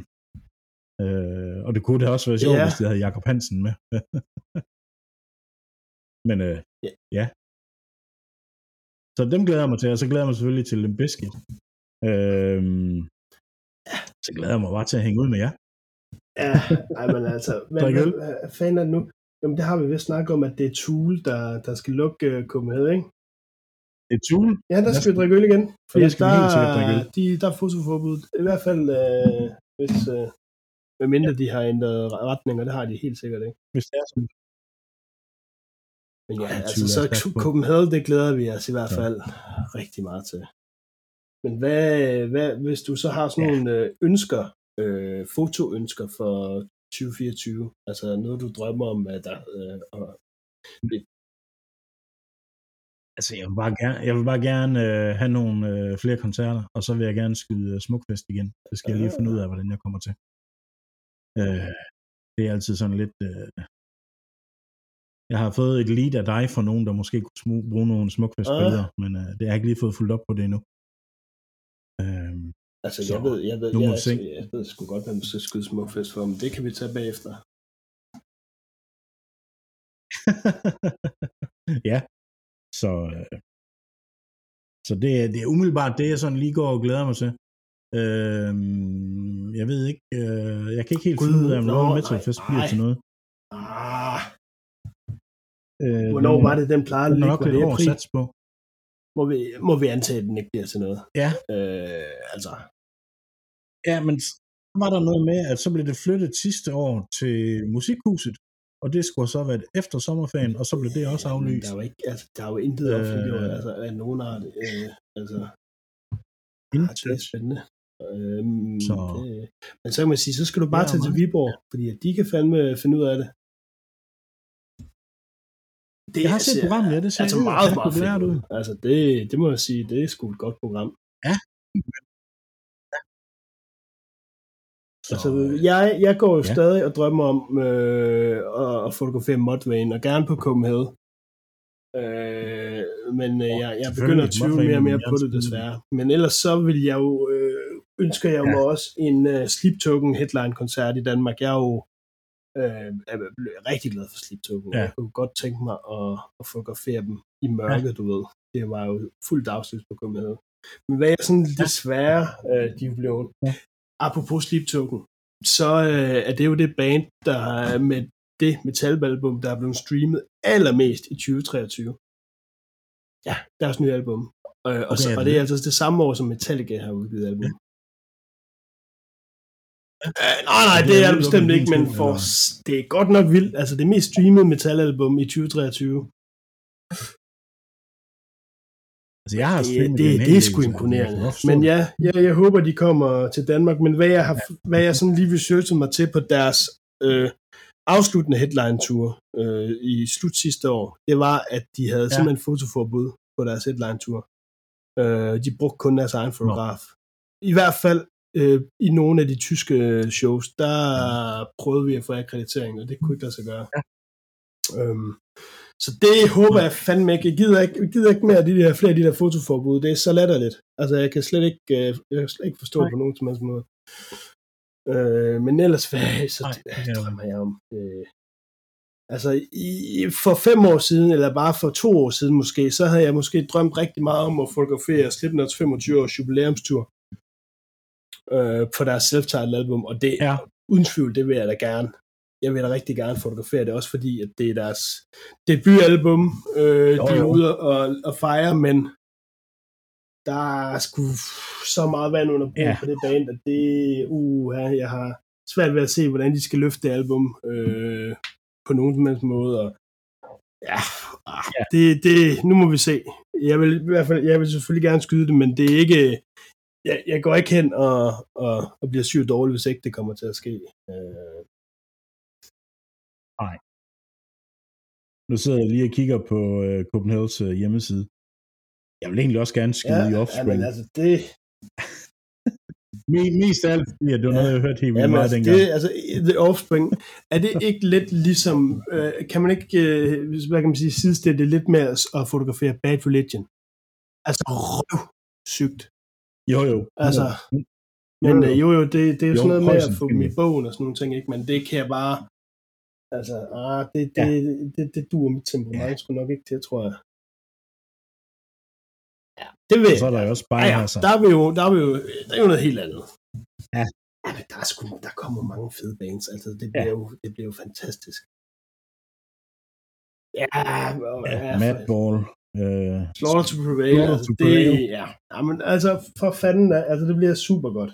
Øh, og det kunne da også være sjovt, yeah. hvis de havde Jakob Hansen med. <laughs> men øh, yeah. ja. Så dem glæder jeg mig til, og så glæder jeg mig selvfølgelig til Limp Bizkit. Øh, så glæder jeg mig bare til at hænge ud med jer. Ja, ej, men altså, <laughs> hvad, hvad, hvad fanden er det nu? Jamen, det har vi vist snakket om, at det er Tool, der, der skal lukke uh, Copenhagen, ikke? Det er Tool? Ja, der skal vi drikke øl igen. For der, skal der, drikke øl. De, der er fotoforbud. I hvert fald, uh, hvis, uh, medmindre de har ændret retning, og det har de helt sikkert ikke. Hvis det er sådan. Men ja, altså så Copenhagen, det glæder vi os i hvert fald ja. rigtig meget til. Men hvad, hvad, hvis du så har sådan ja. nogle ønsker, øh, fotoønsker for 2024? Altså noget, du drømmer om, at der... Øh, og, det. Altså, jeg vil bare gerne, jeg vil bare gerne øh, have nogle øh, flere koncerter, og så vil jeg gerne skyde øh, Smukfest igen. Det skal jeg lige finde ud af, hvordan jeg kommer til. Øh, det er altid sådan lidt... Øh, jeg har fået et lead af dig for nogen, der måske kunne bruge nogle Smukfest-billeder, uh. men øh, det har jeg ikke lige fået fuldt op på det endnu. Øh, Altså, så, jeg ved, jeg ved, jeg, altså, jeg ved sgu godt, hvem skal skyde smukfest for, men det kan vi tage bagefter. <laughs> ja, så, øh, så det, det er umiddelbart det, jeg sådan lige går og glæder mig til. Øh, jeg ved ikke, øh, jeg kan ikke helt finde ud af, om Royal Metal Fest bliver til noget. Ah. Øh, Hvornår var det, den plejede at ligge? Var det april? på må vi, må vi antage, at den ikke bliver til noget. Ja. Øh, altså. Ja, men var der noget med, at så blev det flyttet sidste år til Musikhuset, og det skulle så være efter sommerferien, og så blev det også aflyst. Der er jo, ikke, altså, der er jo intet øh, offentliggjort, altså, af nogen art. Øh, altså, intet. det er spændende. Øhm, så. Det, men så kan man sige, så skal du bare tage til Viborg, fordi at de kan fandme finde ud af det. Det jeg har set programmet, ja, det ser altså meget, meget fedt ud. Altså, det, det må jeg sige, det er sgu et godt program. Ja. Så, altså, jeg, jeg går jo ja. stadig og drømmer om øh, at, at fotografere Modvane, og gerne på Copenhagen. Øh, men øh, jeg, jeg begynder at tvivle mere og mere på det, desværre. Men ellers så vil jeg jo, øh, ønsker jeg ja. mig også en uh, Sleep Token headline-koncert i Danmark. Jeg er jo øh, er rigtig glad for Sleep Token. Ja. Jeg kunne godt tænke mig at, at fotografere dem i mørke, ja. du ved. Det var jo fuldt dagslys på Copenhagen. Men hvad er sådan desværre, øh, de blevet, ja. apropos Sleep Token, så øh, er det jo det band, der er med det metalbalbum, der er blevet streamet allermest i 2023. Ja, deres nye album. Øh, og, okay, så, og det er altså det samme år, som Metallica har udgivet album. Ja. Uh, nej, nej, det er det bestemt ikke, men for, det er godt nok vildt. Altså det mest streamede metalalbum i 2023. Altså, jeg har det, det, det, det er sgu imponerende. Men ja, ja, jeg håber, de kommer til Danmark. Men hvad jeg, har, hvad jeg sådan lige researchet mig til på deres øh, afsluttende headline-tour øh, i slut sidste år, det var, at de havde ja. simpelthen fotoforbud på deres headline-tour. Øh, de brugte kun deres egen fotograf. Nå. I hvert fald øh, i nogle af de tyske shows, der prøvede vi at få akkreditering, og det kunne ikke lade sig gøre. Ja. Øhm, så det håber jeg fandme ikke. Jeg gider ikke, jeg gider ikke mere af de der, flere af de der fotoforbud. Det er så latterligt. Altså, jeg kan slet ikke, øh, jeg kan slet ikke forstå Nej. på nogen som helst måde. Øh, men ellers, hvad, så Nej, det, drømmer jeg om. Øh, altså, i, for fem år siden, eller bare for to år siden måske, så havde jeg måske drømt rigtig meget om at fotografere Slipknots 25 års jubilæumstur øh, på deres self-titled album, og det ja. uden tvivl, det vil jeg da gerne. Jeg vil da rigtig gerne fotografere det, også fordi at det er deres debutalbum, øh, jo, de er ude og, og fejre, men der er sgu så meget vand under brug ja. på det band, at det, uh, jeg har svært ved at se, hvordan de skal løfte det album øh, på nogen som helst måde, og ja, ah, ja. Det, det, nu må vi se. Jeg vil i hvert fald, jeg vil selvfølgelig gerne skyde det, men det er ikke, jeg, jeg går ikke hen og, og, og bliver syg dårlig, hvis ikke det kommer til at ske. Øh. Nej. Nu sidder jeg lige og kigger på uh, Copenhagen's uh, hjemmeside. Jeg vil egentlig også gerne skyde ja, i ja, offspring. men altså det, <laughs> Me- Mest af alt, fordi at det var noget, jeg hørte helt vildt Jamen, meget altså, dengang. det, altså, The Offspring, er det ikke lidt ligesom, øh, kan man ikke, øh, hvad kan man sige, sidestille det lidt med at, at fotografere Bad Religion? Altså, røv sygt. Jo, jo. Altså, Jo, Men jo. øh, jo, jo, det, det er jo, Jo, sådan noget med at få dem i bogen og sådan nogle ting, ikke? Men det kan jeg bare, altså, ah, det, det, Ja. det, det, det duer mit temperament ja. sgu nok ikke til, tror jeg. Ja, det vil Og så er der jo også bare ja, ja, her, så. der er vi jo, der er vi jo, der er jo noget helt andet. Ja. ja men der, er sgu, der kommer mange fede bands, altså det bliver, ja. jo, det bliver jo fantastisk. Ja, Ja, ja, Madball. Øh, Slaughter to Prevail, Slaughter to det, Prevail. ja, ja, men altså for fanden, altså det bliver super godt.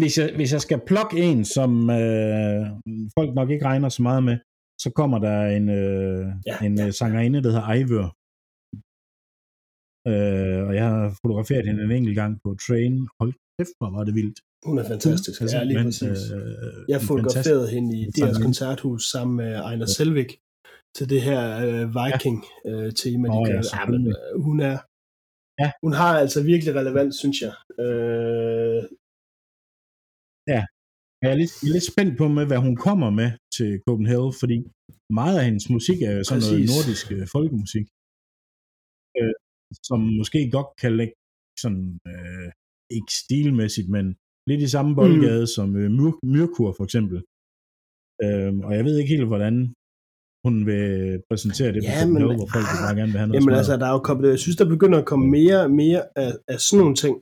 hvis, jeg, hvis jeg skal plukke en, som øh, folk nok ikke regner så meget med, så kommer der en, øh, Ja, ja, en ja, ja. sangerinde, der hedder Ivør. Øh, og jeg har fotograferet hende en enkelt gang på Train. Hold kæft, hvor var det vildt. Hun er fantastisk, ja, lige men, præcis. øh, Jeg fotograferede hende i deres koncerthus sammen med Ejner Selvik til det her øh, Viking-tema, de ja, kører. Ja, men, selvfølgelig. øh, hun er Ja. hun har altså virkelig relevans, synes jeg. Øh, Jeg er lidt, jeg er lidt spændt på med, hvad hun kommer med til Copenhagen, fordi meget af hendes musik er jo sådan noget Præcis. nordisk øh, folkemusik, øh, som måske godt kan lægge sådan, øh, ikke stilmæssigt, men lidt i samme boldgade mm. som øh, Myr, Myrkur for eksempel. Øh, og jeg ved ikke helt, hvordan hun vil præsentere det på Ja, Copenhagen, men- hvor folk vil bare gerne vil have noget Jamen smadret. altså, der er jo kommet, jeg synes, der begynder at komme mere og mere af, af sådan nogle ting.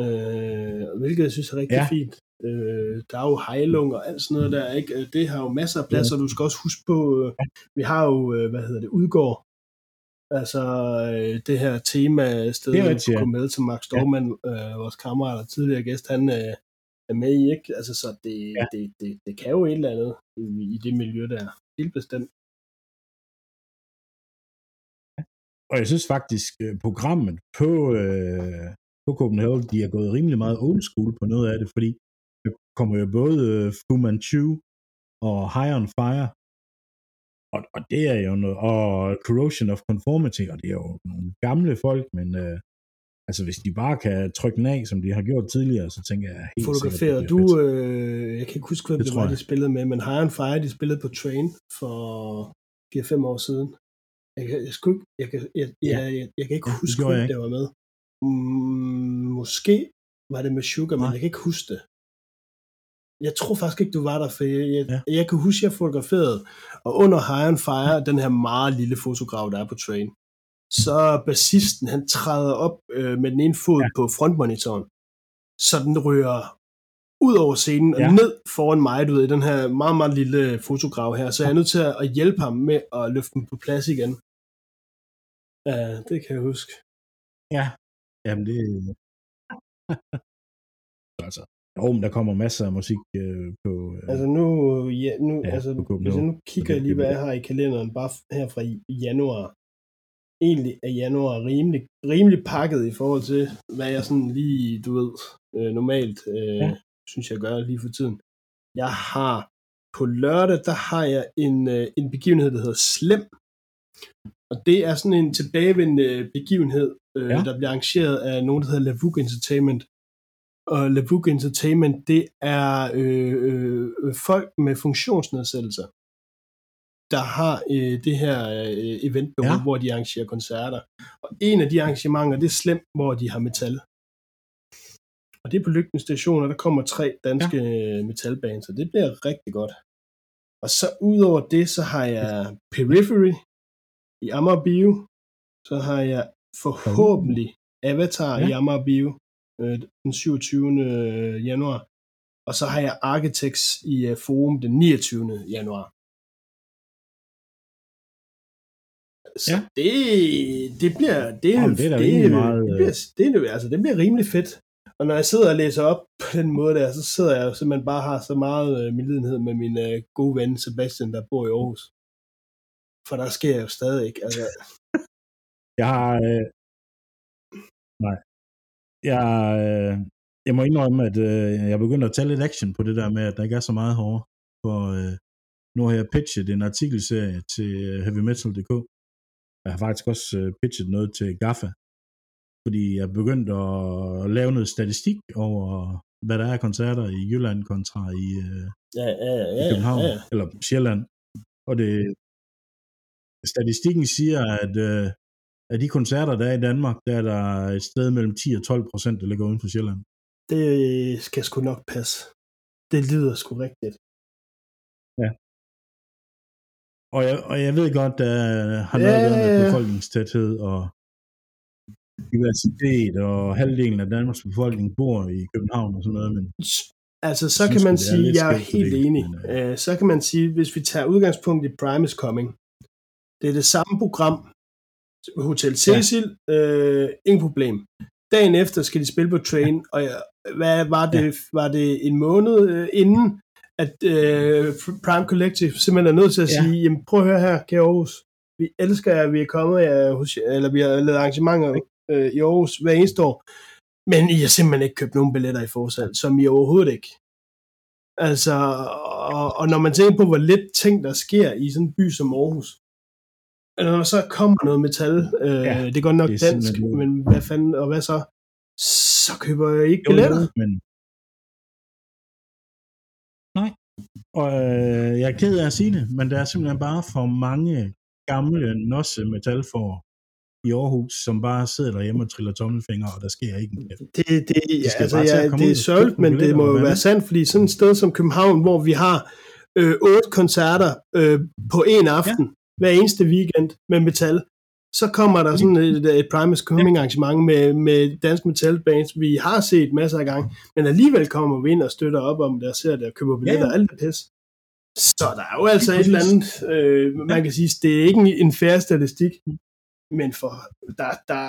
Øh, hvilket jeg synes er rigtig ja. Ja. fint. Øh, der er jo hejlung og alt sådan noget der, ikke? Øh, Det har jo masser af pladser, du skal også huske på, øh, vi har jo, øh, hvad hedder det, Udgård. Altså øh, det her tema sted, Det er ja. kunne med til Max Storman, øh, vores kammerat og tidligere gæst, han øh, er med i, ikke? Altså så det, ja. Ja. det, det, det kan jo et eller andet i, i det miljø der stilbestemt. Og jeg synes faktisk, øh, programmet på, øh, på Copenhagen, de er gået rimelig meget old school på noget af det, fordi der kommer jo både øh, Fu Manchu og High on Fire, og, og det er jo noget, og Corrosion of Conformity, og det er jo nogle gamle folk, men øh, altså hvis de bare kan trykke den af, som de har gjort tidligere, så tænker jeg helt sikkert, det du, øh, jeg kan ikke huske, hvem Det det, var, jeg. de spillede med, men on Fire, de spillede på Train for 4-5 år siden. Jeg, kan- jeg, skulle, ikke- jeg, jeg, jeg, Ja. jeg, jeg kan ikke Ja, huske, jeg hvem ikke. der var med. Mm, måske var det med Sugar, men Nej. jeg kan ikke huske det. Jeg tror faktisk ikke, du var der, for jeg, jeg, Ja. jeg kan huske, jeg fotograferede, og under on Fire, den her meget lille fotograf, der er på Train, så bassisten, han træder op øh, med den ene fod ja. på frontmonitoren, så den rører ud over scenen og Ja. ned foran mig, du ved, i den her meget, meget lille fotograf her. Så jeg er nødt til at hjælpe ham med at løfte den på plads igen. Ja, det kan jeg huske. Ja, jamen det... <laughs> altså, jo, men der kommer masser af musik øh, på... Øh, Altså nu, ja, nu Ja, altså, hvis jeg nu kigger det- lige, hvad jeg har i kalenderen, bare her fra januar. Egentlig er januar rimelig, rimelig pakket i forhold til, hvad jeg sådan lige, du ved, øh, normalt øh, ja. Synes jeg gør lige for tiden. Jeg har på lørdag, der har jeg en, øh, en begivenhed, der hedder Slem. Og det er sådan en tilbagevendende begivenhed, øh, ja. Ja. der bliver arrangeret af nogen, der hedder Lavuk Entertainment. Og Lavuk Entertainment, det er øh, øh, folk med funktionsnedsættelser, der har øh, det her øh, event, ja. Hvor de arrangerer koncerter. Og en af de arrangementer, det er Slem, hvor de har metal. Og det er på Lygten Station, og der kommer tre danske ja. metalbands, så det bliver rigtig godt. Og så udover det, så har jeg Periphery i Amager Bio. Så har jeg forhåbentlig Avatar ja. I Amager Bio øh, den 27. januar. Og så har jeg Architects i øh, Forum den 29. januar. Så ja. Det, det bliver det, Jamen, det er det, meget, det, bliver, det, altså, det bliver rimelig fedt. Og når jeg sidder og læser op <laughs> på den måde der, så sidder jeg jo simpelthen bare har så meget øh, medlidenhed med min øh, gode ven Sebastian, der bor i Aarhus. For der sker jo stadig ikke. Altså, <laughs> Jeg har... Øh, nej. Jeg, øh, jeg må indrømme, at øh, jeg begynder at tage lidt action på det der med, at der ikke er så meget hårdere. For øh, Nu har jeg pitchet en artikelserie til øh, heavymetal.dk. Jeg har faktisk også øh, pitchet noget til GAFFA, fordi jeg er begyndt at lave noget statistik over, hvad der er af koncerter i Jylland kontra i, øh, Ja, ja, ja, i ja, København, ja, ja. eller Sjælland. Og det, statistikken siger, at øh, af de koncerter, der er i Danmark, der er der et sted mellem 10 og 12 procent, der ligger uden for Sjælland. Det skal sgu nok passe. Det lyder sgu rigtigt. Og jeg, og jeg ved godt, der har Ja, noget at gøre med ja, ja. befolkningstæthed og diversitet, og halvdelen af Danmarks befolkning bor i København og sådan noget, men Altså, så kan man det sige, jeg er helt fordelt, enig. men, Øh, Så kan man sige, hvis vi tager udgangspunkt i Prime is Coming, det er det samme program, Hotel Cecil, øh, ingen problem. Dagen efter skal de spille på Train, og jeg, hvad var det, var det en måned øh, inden, at øh, Prime Collective simpelthen er nødt til at Ja. sige, jamen prøv at høre her, kære Aarhus, vi elsker jer, vi er kommet jer hos, jer, eller vi har lavet arrangementer øh, i Aarhus hver eneste år, men I har simpelthen ikke købt nogen billetter i forsalg, som I overhovedet ikke. Altså, og, og når man tænker på, hvor lidt ting, der sker i sådan en by som Aarhus, og når så kommer noget metal, øh, Ja, ja, det er godt nok er dansk, men hvad fanden, og hvad så? Så køber jeg ikke Jo, jo, billetter. men... Og øh, jeg er ked af at sige det, men der er simpelthen bare for mange gamle nosse metalfor i Aarhus, som bare sidder derhjemme og triller tommelfingre, og der sker ikke kæft. Det, det, ja, altså, ja, det er sørgeligt, men det må jo være sandt, fordi sådan et sted som København, hvor vi har øh, otte koncerter øh, på en aften, ja. hver eneste weekend med metal, så kommer der sådan et, et Primus Coming arrangement med, med dansk metal bands, vi har set masser af gange, men alligevel kommer vi ind og støtter op om det og ser det og køber billetter Ja, og alt det pis. Så der er jo altså et eller andet, øh, man kan sige, det er ikke en, en færre statistik, men for der, der,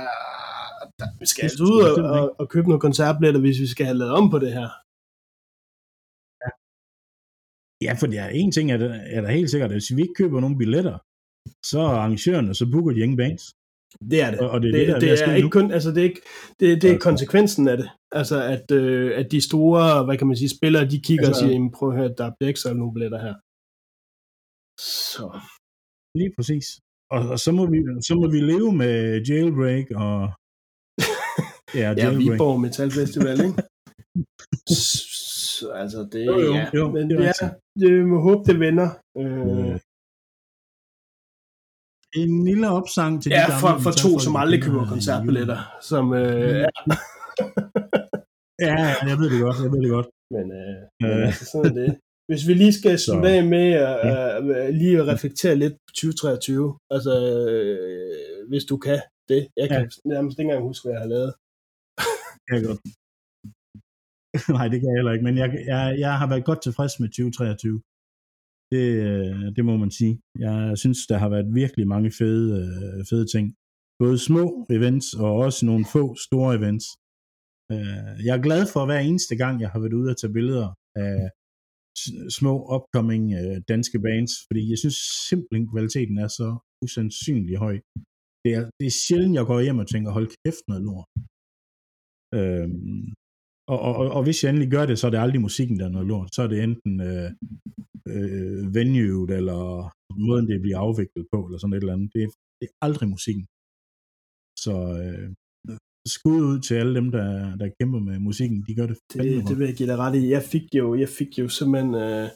der vi skal altså ud og, og, og købe nogle koncertbilletter, hvis vi skal have lavet om på det her. Ja, for det er en ting, er der, er der helt sikkert, at hvis vi ikke køber nogen billetter, så er arrangørerne, så booker de ingen bands. Det er det. Og, og det er Det, det, der, det, er nu. ikke kun, altså det er ikke, det, det er Altså. konsekvensen af det. Altså at, øh, at de store, hvad kan man sige, spillere, de kigger Altså- og siger, prøv at høre, der bliver ikke solgt nogen billetter her. Så. Lige præcis. Og, og så, må vi, så må vi leve med jailbreak og... <laughs> Ja, Ja, jailbreak. Viborg Metal Festival, ikke? <laughs> Så, altså det, Jo, jo, ja, jo, men det er ja, det må håbe, det vender. Øh, En lille opsang til de ja, gamle for, for to, som aldrig køber koncertbilletter. Som, øh, ja, Ja, ja, jeg ved det godt, jeg ved det godt. men, øh, men Øh. altså, sådan det. Hvis vi lige skal <laughs> slutte af med at uh, lige at reflektere lidt på 2023, altså øh, hvis du kan det. Jeg kan ja. nærmest ikke engang huske, hvad jeg har lavet. <laughs> Det kan jeg godt. <laughs> Nej, det kan jeg heller ikke, men jeg, jeg, jeg har været godt tilfreds med 2023. Det, øh, det må man sige. Jeg synes, der har været virkelig mange fede, øh, fede ting. Både små events og også nogle få store events. Øh, jeg er glad for hver eneste gang, jeg har været ude og tage billeder af små upcoming danske bands, fordi jeg synes simpelthen, kvaliteten er så usandsynlig høj. Det er, det er sjældent, jeg går hjem og tænker, hold kæft noget lort. Øhm, og, og, og, og hvis jeg endelig gør det, så er det aldrig musikken, der er noget lort. Så er det enten øh, øh, venueet, eller måden, det bliver afviklet på, eller sådan et eller andet. Det er, det er aldrig musikken. Så øh, skud ud til alle dem, der, der kæmper med musikken. De gør det Det, det vil jeg give dig ret i. Jeg fik jo, jeg fik jo simpelthen, øh,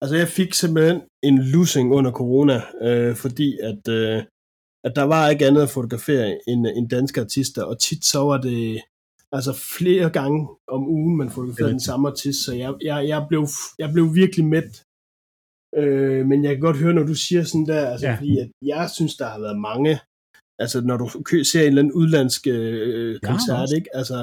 altså jeg fik simpelthen en losing under corona, øh, fordi at, øh, at der var ikke andet at fotografere end, end danske artister, og tit så var det altså flere gange om ugen, man fotograferede den samme artist, så jeg, jeg, jeg, blev, jeg blev virkelig mæt. Øh, men jeg kan godt høre, når du siger sådan der, altså Ja. ja. fordi at jeg synes, der har været mange, altså når du ser en eller anden udlandsk øh, Ja, koncert, også. ikke? Altså,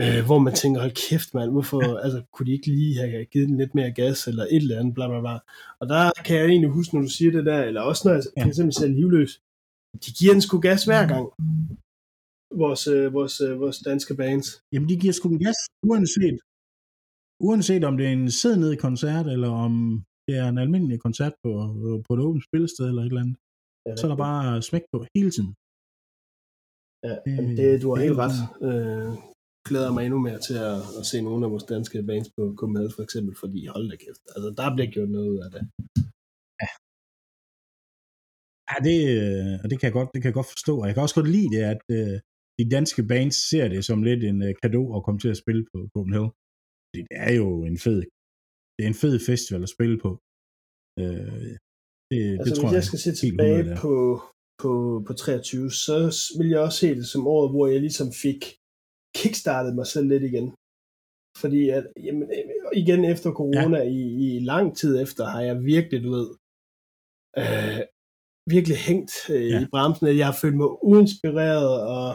øh, hvor man tænker, hold kæft mand, hvorfor, ja. altså, kunne de ikke lige have givet den lidt mere gas, eller et eller andet, bla bla bla. Og der kan jeg egentlig huske, når du siger det der, eller også når jeg Ja. eksempel ser livløs, de giver den sgu gas hver gang, vores, øh, vores, øh, vores danske bands. Jamen, de giver sgu gas, uanset, uanset om det er en sid ned koncert, eller om det er en almindelig koncert på, på et åbent spillested, eller et eller andet. Ja, Så er der bare smæk på hele tiden. Ja, Det- jamen, det, du har helt ret. Øh, glæder mig endnu mere til at, at se nogle af vores danske bands på Copenhagen for eksempel, fordi hold da kæft, altså der bliver gjort noget ud af det. Ja, det, øh, og det kan, jeg godt, det kan jeg godt forstå. Og jeg kan også godt lide det, at øh, de danske bands ser det som lidt en øh, gave at komme til at spille på Copenhagen. Det er jo en fed, det er en fed festival at spille på. Øh, det, Altså, det tror hvis jeg skal se tilbage 100 der. på, på, på 23, så vil jeg også se det som året, hvor jeg ligesom fik kickstartet mig selv lidt igen. Fordi at, jamen, øh, igen efter corona, ja. i, i lang tid efter, har jeg virkelig, du ved, øh, virkelig hængt øh, Ja. ja. i bremsen, at jeg har følt mig uinspireret, og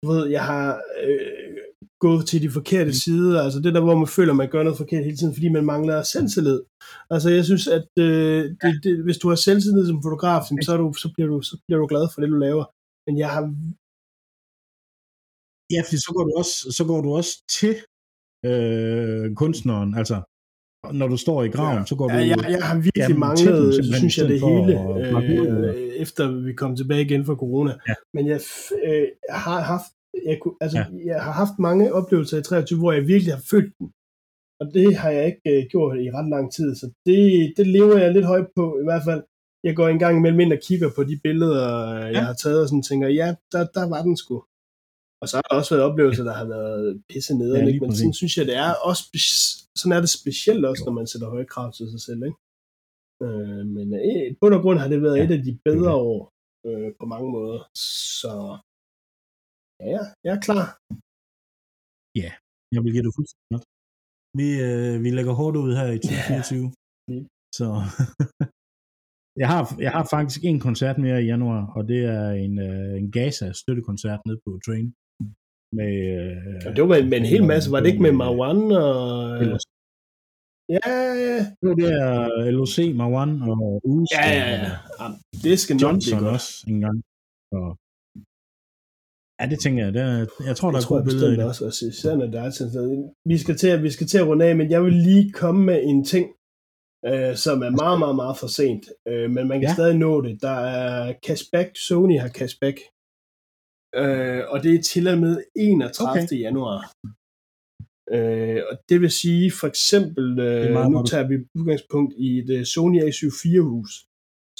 du ved, jeg har øh, gået til de forkerte Mm. sider, altså det der, hvor man føler, man gør noget forkert hele tiden, fordi man mangler selvtillid. Altså jeg synes, at øh, det, det, hvis du har selvtillid som fotograf, så, er du, så, bliver du, så bliver du glad for det, du laver. Men jeg har Ja, fordi så går du også, så går du også til øh, kunstneren, altså når du står i graven, så går du Ja, jeg, jeg har virkelig Jamen, manglet, simpelthen, synes jeg, det hele, eller? øh, efter vi kom tilbage igen fra corona. Ja. Men jeg øh, har haft jeg, kunne, altså, Ja. jeg har haft mange oplevelser i 23, hvor jeg virkelig har følt den. Og det har jeg ikke øh, gjort i ret lang tid, så det, det lever jeg lidt højt på, i hvert fald. Jeg går en gang imellem ind og kigger på de billeder, øh, jeg Ja. har taget, og sådan tænker, ja, der, der var den sgu. Og så har der også været oplevelser, der har været pisse nede, Ja, men sådan synes jeg, det er også, sådan er det specielt også, når man sætter høje krav til sig selv, ikke? Øh, men øh, i bund og grund har det været ja, et af de bedre år øh, på mange måder. Så ja, jeg er klar. Jeg vil give det fuldstændig godt. Vi, øh, vi lægger hårdt ud her i 2024. Mm. Så <laughs> jeg har, jeg har faktisk en koncert mere i januar, og det er en, øh, en Gaza støttekoncert nede på Train. Med, øh, Og det var med, med en hel masse, var det ikke med Marwan og... LOC. Ja, ja, Det er LOC, Marwan og Us. ja, ja, ja. Det skal nok blive Johnson godt. også en gang. Og, ja, det tænker jeg. Det er, jeg tror, der Det er tror gode billeder i det. også, og især når der er sådan. Vi skal, til, at- vi skal til at runde af, men jeg vil lige komme med en ting, øh, som er meget, meget, meget for sent. Øh, men man kan Ja. stadig nå det. Der er cashback. Sony har cashback. Øh, og det er til og med 31. Okay. Januar. Øh, og det vil sige, for eksempel, er øh, meget nu tager vi udgangspunkt i et øh, Sony A74-hus,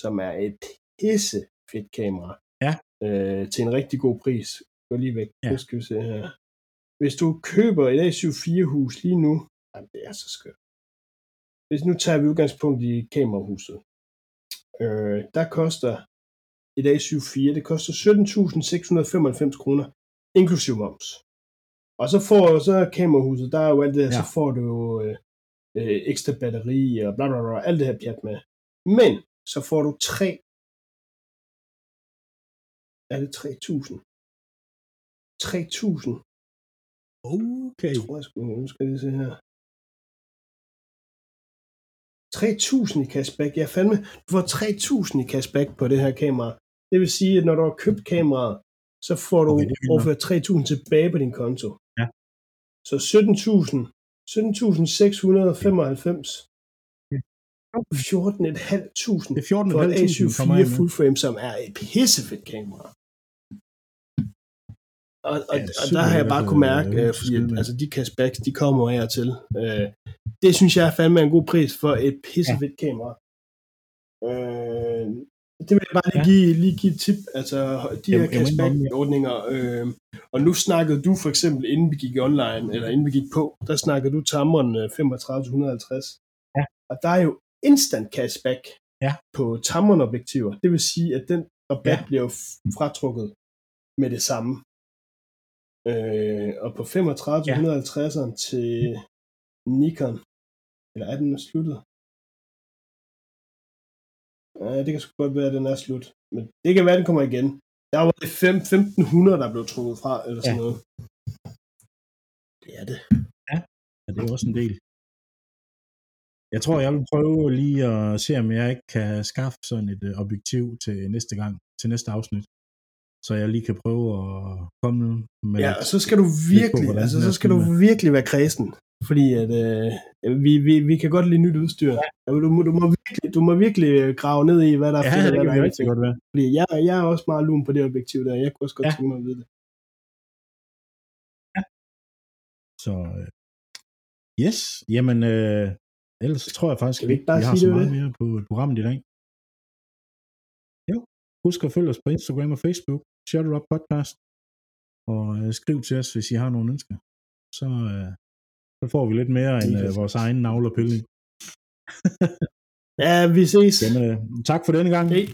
som er et pisse fedt kamera. Ja. Øh, til en rigtig god pris. Gå lige væk. Ja. Nu skal vi se her. Hvis du køber et A74-hus lige nu, jamen, det er så skørt. Hvis nu tager vi udgangspunkt i kamerahuset. Øh, der koster et A74, det koster 17.695 kroner, inklusiv moms. Og så får så er kamerahuset, der er jo alt det her, ja. så får du jo øh, øh, ekstra batteri og bla bla bla, alt det her pjat med. Men så får du tre, er det 3.000? 3.000 Okay. tror jeg sgu, nu skal jeg lige se her. 3.000 i cashback. Ja, fandme. Du får 3.000 i cashback på det her kamera. Det vil sige, at når du har købt kameraet, så får du Okay, er overført 3.000 tilbage på din konto. Ja. Så 17.000. 17.695. Ja. 14.500 Det er 14 for et kommer A74 ind med. full frame, som er et pissefedt kamera. Og, og, Ja, og der har jeg bare kunne øh, mærke, øh, fordi at, altså, de cashbacks, de kommer af og til. Øh, det synes jeg er fandme en god pris for et pissefedt ja. kamera. Øh, det vil jeg bare lige, Ja. give, lige give et tip. Altså, de her cashback-ordninger, øh, og nu snakkede du for eksempel, inden vi gik online, eller inden vi gik på, der snakkede du Tamron øh, 3550. Ja. Og der er jo instant cashback Ja. på Tamron-objektiver. Det vil sige, at den rabat Ja. bliver fratrukket med det samme. Øh, og på 3550'eren til Nikon, eller er den sluttet? Ja, det kan sgu godt være, at den er slut. Men det kan være, at den kommer igen. Der var det fem- 1500, der blev trukket fra, eller sådan Ja. ja. noget. Det er det. Ja, det er også en del. Jeg tror, jeg vil prøve lige at se, om jeg ikke kan skaffe sådan et øh, objektiv til næste gang, til næste afsnit. Så jeg lige kan prøve at komme med Ja, og så skal du på, virkelig, hvordan altså så skal du virkelig være kredsen. Fordi at, øh, vi, vi, vi kan godt lide nyt udstyr. Ja. Du, må, du, må virkelig, du må virkelig øh, grave ned i, hvad der er Ja, fedt, det hvad der er rigtig godt være. Fordi jeg, jeg er også meget lun på det objektiv der. Jeg kunne også godt Ja. ja. tænke mig at vide det. Så øh, yes, jamen øh, ellers tror jeg faktisk, vi ikke bare vi har så meget det? mere på programmet i dag. Jo, husk at følge os på Instagram og Facebook, Shut Up Podcast, og øh, skriv til os, hvis I har nogle ønsker. Så, øh, så får vi lidt mere end øh, vores egen navle og pille. ja, vi ses. Jamen, øh, tak for denne gang. Hej.